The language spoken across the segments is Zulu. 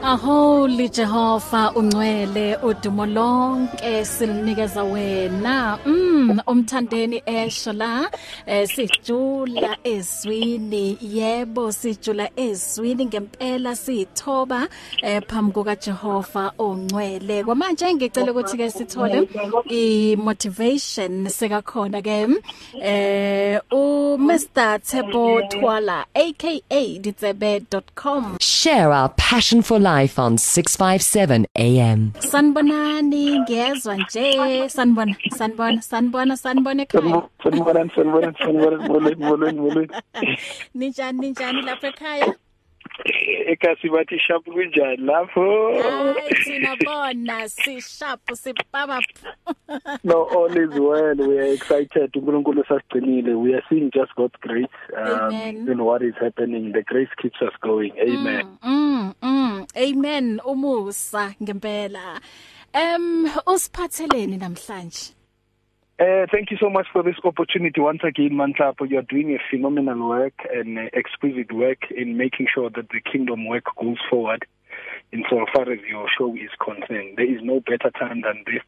You are holy Jehovah ungcwele udumo lonke silinikeza wena. Mm umthandeni esho la eh, sijula ezwini. Yebo sijula ezwini ngempela sithoba eh, phambi kuka Jehova ongcwele kwamanje ngicela ukuthi ke sithole i motivation sekakhona ke eh u Mr Tebo Twala aka ditsebe.com Share our passion for life on 657 AM. Sanibonani ngiyezwa nje. Sanibona sanibona sanibona sanibona ekhaya. Sanibonani sanibonani sanibonani molweni molweni molweni ninjani ninjani lapha ekhaya? Ekasi bathi sharp kunjani lapho? Hayi thina bona si sharp sipapa no all is well. We are excited. uNkulunkulu sasigcinile we are seeing just God's grace um Amen. in what is happening. The grace keeps us going. Amen. mm, mm. Amen umusa ngempela. Em usiphatheleni namhlanje? Uh, thank you so much for this opportunity once again, Mantapo. You're doing a phenomenal work and uh, exquisite work in making sure that the kingdom work goes forward in so far as your show is concerned. There is no better time than this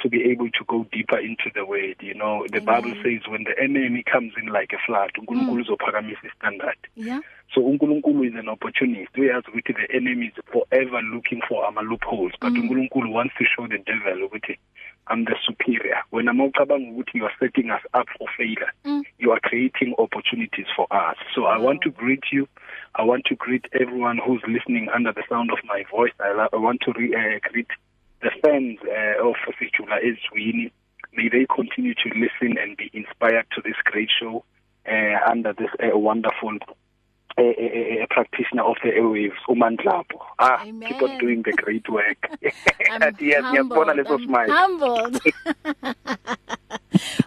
to be able to go deeper into the word. You know, the Amen. Bible says when the enemy comes in like a flood, uNkulunkulu uzophakamisa standard. yeah So uNkulunkulu is an opportunist. Uyazi ukuthi the enemy is forever looking for ama loopholes, but Mm. uNkulunkulu wants to show the devil ukuthi I'm the superior. When amawucabanga ukuthi you are setting us up for failure, Mm. you are creating opportunities for us. So I want to greet you. I want to greet everyone who's listening under the sound of my voice. I, I want to re- uh, greet the fans uh, of Sijula Ezwini. May they continue to listen and be inspired to this great show uh, under this uh, wonderful uh, uh, uh, practitioner of the airwaves, Umandlapo. Ah, Amen. keep on doing the great work. I'm yes, ngiyabona humbled, leso I'm smile. humbled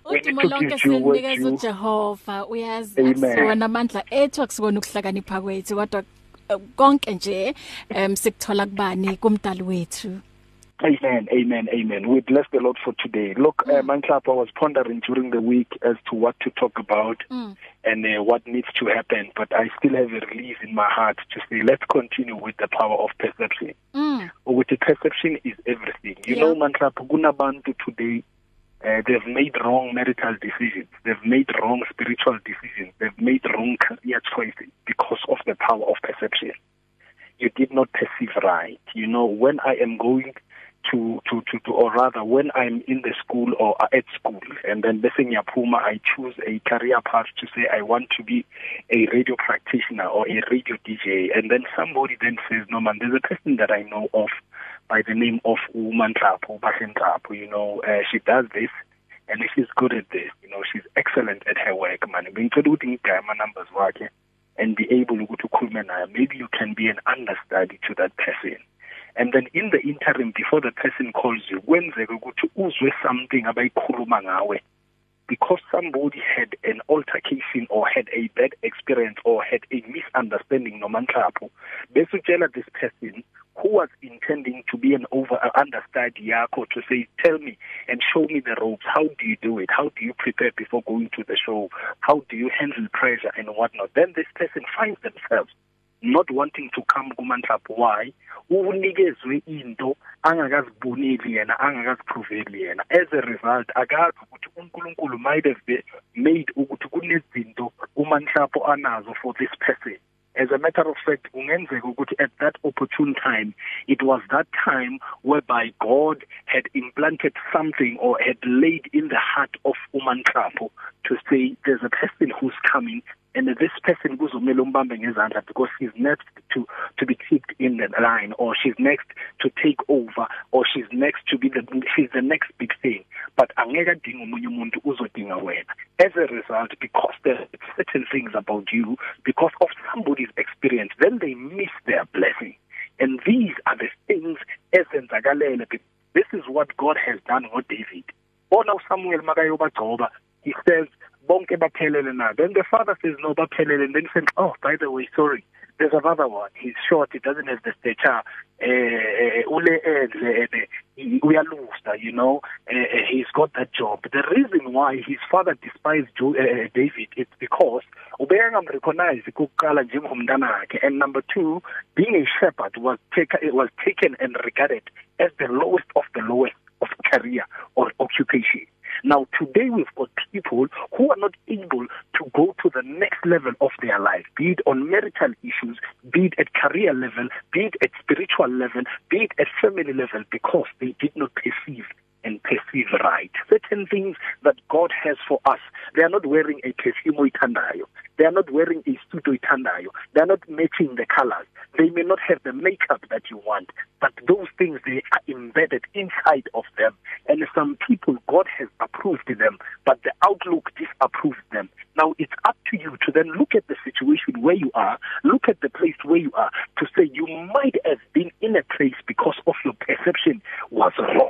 We Udumo need to lonke give you what silinikeza you- uJehova uyazi Amen. akusiwona amandla ethu akusikona ukuhlakanipha kwethu kodwa eh, konke nje em sikuthola kubani kumdali wethu Amen, amen, amen. We bless the Lord for today. Look, mm. uh, Manklap, I was pondering during the week as to what to talk about Mm. and uh, what needs to happen, but I still have a release in my heart to say, let's continue with the power of perception. mm With the perception is everything. You Yeah. know, Manklap, kunabantu today, uh, they've made wrong marital decisions. They've made wrong spiritual decisions. They've made wrong career choices because of the power of perception. You did not perceive right. You know, when I am going to to to, to or rather when I'm in the school or at school and then bese ngiyaphuma I choose a career path to say I want to be a radio practitioner or a radio DJ and then somebody then says no man there's a person that I know of by the name of Umantlapo Basentlapo you know uh, she does this and she's good at this you know she's excellent at her work man. Bengicela ukuthi ngigaya ama numbers wakhe and be able ukuthi ukhulume naye. Maybe you can be an understudy to that person. And then in the interim before the person calls you kwenzeke ukuthi uzwe something abayikhuluma ngawe. Because somebody had an altercation or had a bad experience or had a misunderstanding nomanhlapho bese utshela this person who was intending to be an over uh, understudy yakho to say tell me and show me the ropes. How do you do it? How do you prepare before going to the show? How do you handle pressure and whatnot? Then this person finds themselves not wanting to come kumanhlapho why unikezwe into angakaziboneli yena angakaziproveli yena. As a result akazi ukuthi uNkulunkulu might have been made ukuthi kunezinto umanhlapho anazo for this person. As a matter of fact kungenzeka ukuthi at that opportune time it was that time whereby God had implanted something or had laid in the heart of umanhlapho to say there's a person who's coming and this person kuzomela umbambe ngezandla because she's next to to be kicked in the line or she's next to take over or she's next to be the she's the next big thing. But angeke adinga umunye umuntu uzodinga wena. As a result because there are certain things about you because of somebody's experience then they miss their blessing. And these are the things ezenzakalele this is what God has done with David bona uSamuel makayobagcoba he says bonke baphelele na then the father says no baphelele. And then he says oh by the way sorry. There's another one. He's short. He doesn't have the stature. Eh ule endle uyalusa you know. Uh, he's got that job. The reason why his father despised jo, uh, David it's because ubeka ngamrecognize ukuqala njengomntana wakhe and number 2 being a shepherd was taken it was taken and regarded as the lowest of the lowest of career or occupation. Now, today we've got people who are not able to go to the next level of their life, be it on marital issues, be it at career level, be it at spiritual level, be it at family level, because they did not perceive and perceive right. Certain things that God has for us, they are not wearing a perfume ithandayo. They are not wearing a suit ithandayo. They are not matching the colors. They may not have the makeup that you want, but those things they are embedded inside of them. And some people God has approved them, but the outlook disapproves them. Now it's up to you to then look at the situation where you are, look at the place where you are to say you might have been in a place because of your perception was wrong.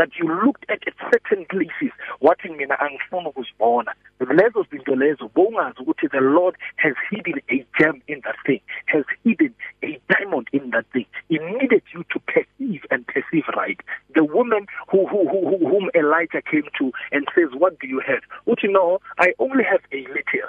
That you looked at at certain places wathi mina angifuna ukuzibona. Lezo zinto lezo bongazi ukuthi the lord has hidden a gem in that thing has hidden a diamond in that thing. He needed you to perceive and perceive right. The woman who, who, who whom elijah came to and says what do you have? What you know i only have a little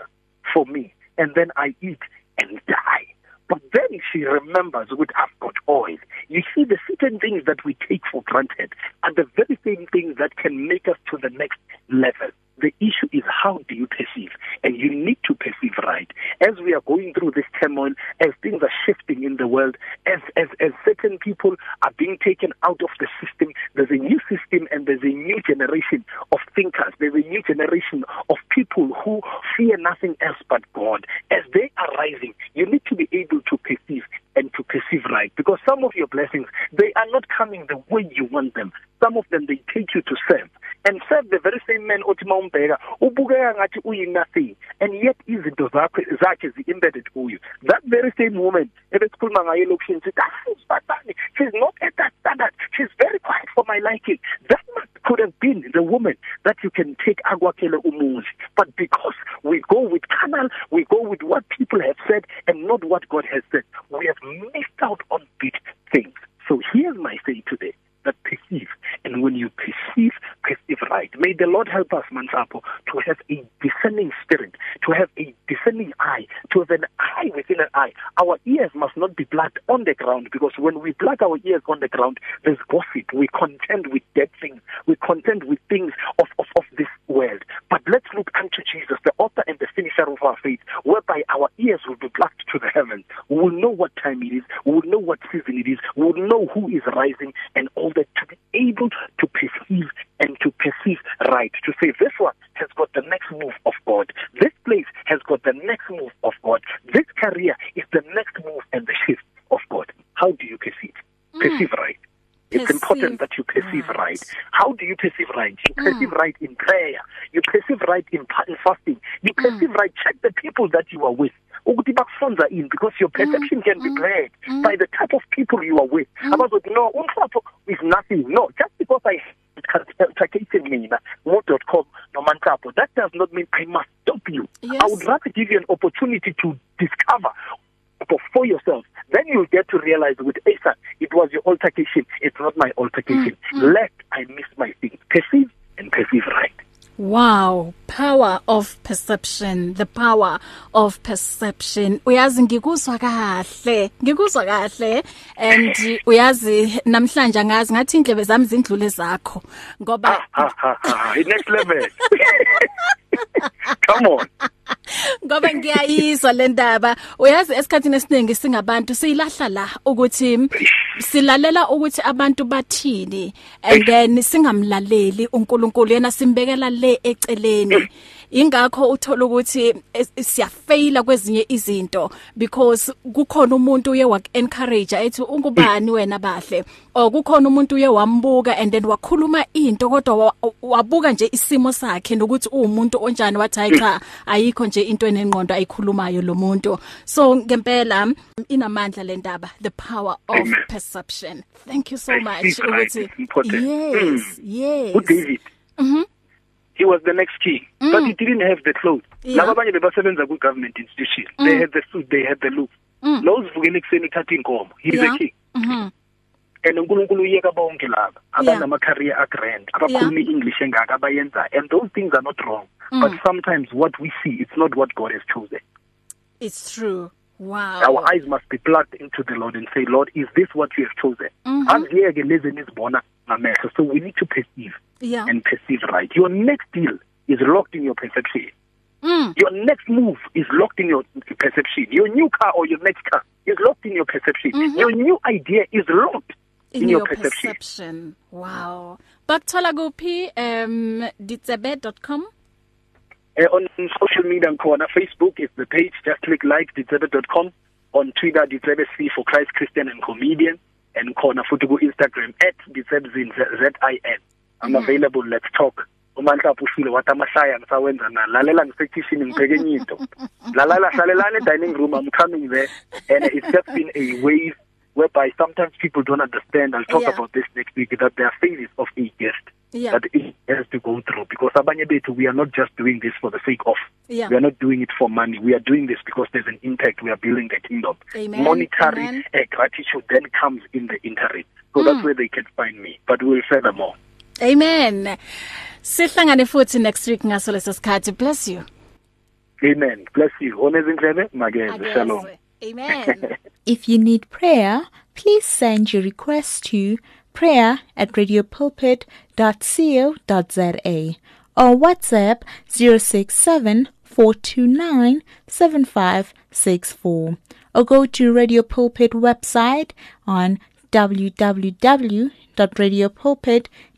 for me and then i eat and die. But then she remembers with I've got oil. You see, the certain things that we take for granted are the very same things that can make us to the next level. The issue is how do you perceive? And you need to perceive right. As we are going through this turmoil, as things are shifting in the world, as, as, as certain people are being taken out of the system, there's a new system and there's a new generation of thinkers. There's a new generation of people who fear nothing else but God. As they are rising, you need to be able to perceive and to perceive right. Because some of your blessings they are not coming the way you want them. Some of them they take you to serve. And serve the very same man othi mawumbheka ubukeka ngathi uyi nothing and yet izinto zakhe zakhe zi-embedded kuyo that very same woman ebesikhuluma ngayo lokushini sithi asizibani she's not at that standard. She's very quiet for my liking. That could have been the woman that you can take akwakhele umuzi but because we go with carnal we go with what people have said and not what God has said we have missed out on big things so here's my say today that perceive. And when you perceive, perceive right. May the Lord help us, Mansapo, to have a discerning spirit, to have a discerning eye, to have an eye within an eye. Our ears must not be plugged on the ground because when we plug our ears on the ground, there's gossip. We contend with dead things. We contend with things of, of, of this world. But let's look unto Jesus, the author and the finisher of our faith, whereby our ears will be plugged to the heavens. We will know what time it is. We will know what season it is. We will know who is rising and all that to be able to perceive and to perceive right. To say this one has got the next move of God. This has got the next move of God. This career is the next move and the shift of God. How do you perceive? Mm. Perceive right. It's perceive important that you perceive right. right. How do you perceive right? You mm. perceive right in prayer. You perceive right in, in fasting. You mm. perceive mm. right. Check the people that you are with. ukuthi bakufonza in because your perception mm, can be blurred mm, mm. by the type of people you are with mm. abazothi no umhlapho is nothing no just because i targeted mina mo.com noma nhlapho that does not mean i must stop you yes. i would rather give you an opportunity to discover for yourself. Then you'll get to realize with Asa it was your altercation. It's not my altercation. Mm, mm. let i miss my thing. Perceive and perceive right. Wow, power of perception, the power of perception. Uyazi ngikuzwa kahle, ngikuzwa kahle. And uyazi namhlanje ngazi ngathi indlebe zami zindlule zakho. Ngoba next level. Come on. Ngoba ngiyayizwa le ndaba. Uyazi esikhathini esiningi singabantu siyilahla la ukuthi silalela ukuthi abantu bathini and then singamlaleli uNkulunkulu yena simbekela le eceleni. Ingakho uthola ukuthi siyafaila kwezinye izinto because kukhona umuntu uye wak encourage ethi ungubani wena bahle? Or kukhona umuntu uye wambuka and then wakhuluma into kodwa wabuka nje isimo sakhe nokuthi uwumuntu onjani wathi hayi cha ayikho nje into enengqondo ayikhulumayo lo muntu. So ngempela inamandla le ndaba the power of perception. Thank you so much. Ukuthi yes yes. uDavid mhm he was the next king. Mm. but he didn't have the clothes. Yeah. laba abanye bebasebenza ku government institution mm. they had the suit they had the look. Lo uzivukela ekuseni uthatha inkomo. He's Yeah. a king. Mhm. and uNkulunkulu uyeka bonke laba abanama career agrand abakhuluma English engaka abayenza and those things are not wrong. But sometimes what we see it's not what God has chosen. It's true. Wow. our eyes must be plugged into the Lord and say Lord is this what you have chosen? Aziyeke lezi nizibona ngamehlo. So we need to perceive. Yeah. and perceive right your next deal is locked in your perception Mm. your next move is locked in your perception your new car or your next car is locked in your perception your new idea is locked in, in your, your perception perception. Wow. Bakuthola kuphi um ditsebe.com? Uh, on social media corner, Facebook is the page. Just click like ditsebe.com. On Twitter, Ditsebe C for Christ Christian and Comedian. And corner futhi Instagram at ditsebzin Z-I-N. I'm available. Let's talk. umanhla ushilo wathi amahlaya ngisawenza na lalela ngisekitchen ngibheke enye into lalala hlalelana dining room i'm coming there and it's just been a wave whereby sometimes people don't understand i'll talk Yeah. about this next week that there are phases of a guest Yeah. that it has to go through because abanye bethu we are not just doing this for the sake of Yeah. we are not doing it for money we are doing this because there's an impact we are building the kingdom Amen. monetary Amen. uh, gratitude then comes in the interim so that's where they can find me but we'll further more Amen. Sihlangane futhi next week ngaso leso sikhathi. Bless you. amen bless you onezindlebe makeze shalom. Amen. If you need prayer, please send your request to prayer at radiopulpit.co.za or WhatsApp 067 429 7564 or go to Radio Pulpit website on www.radiopulpit.co.za.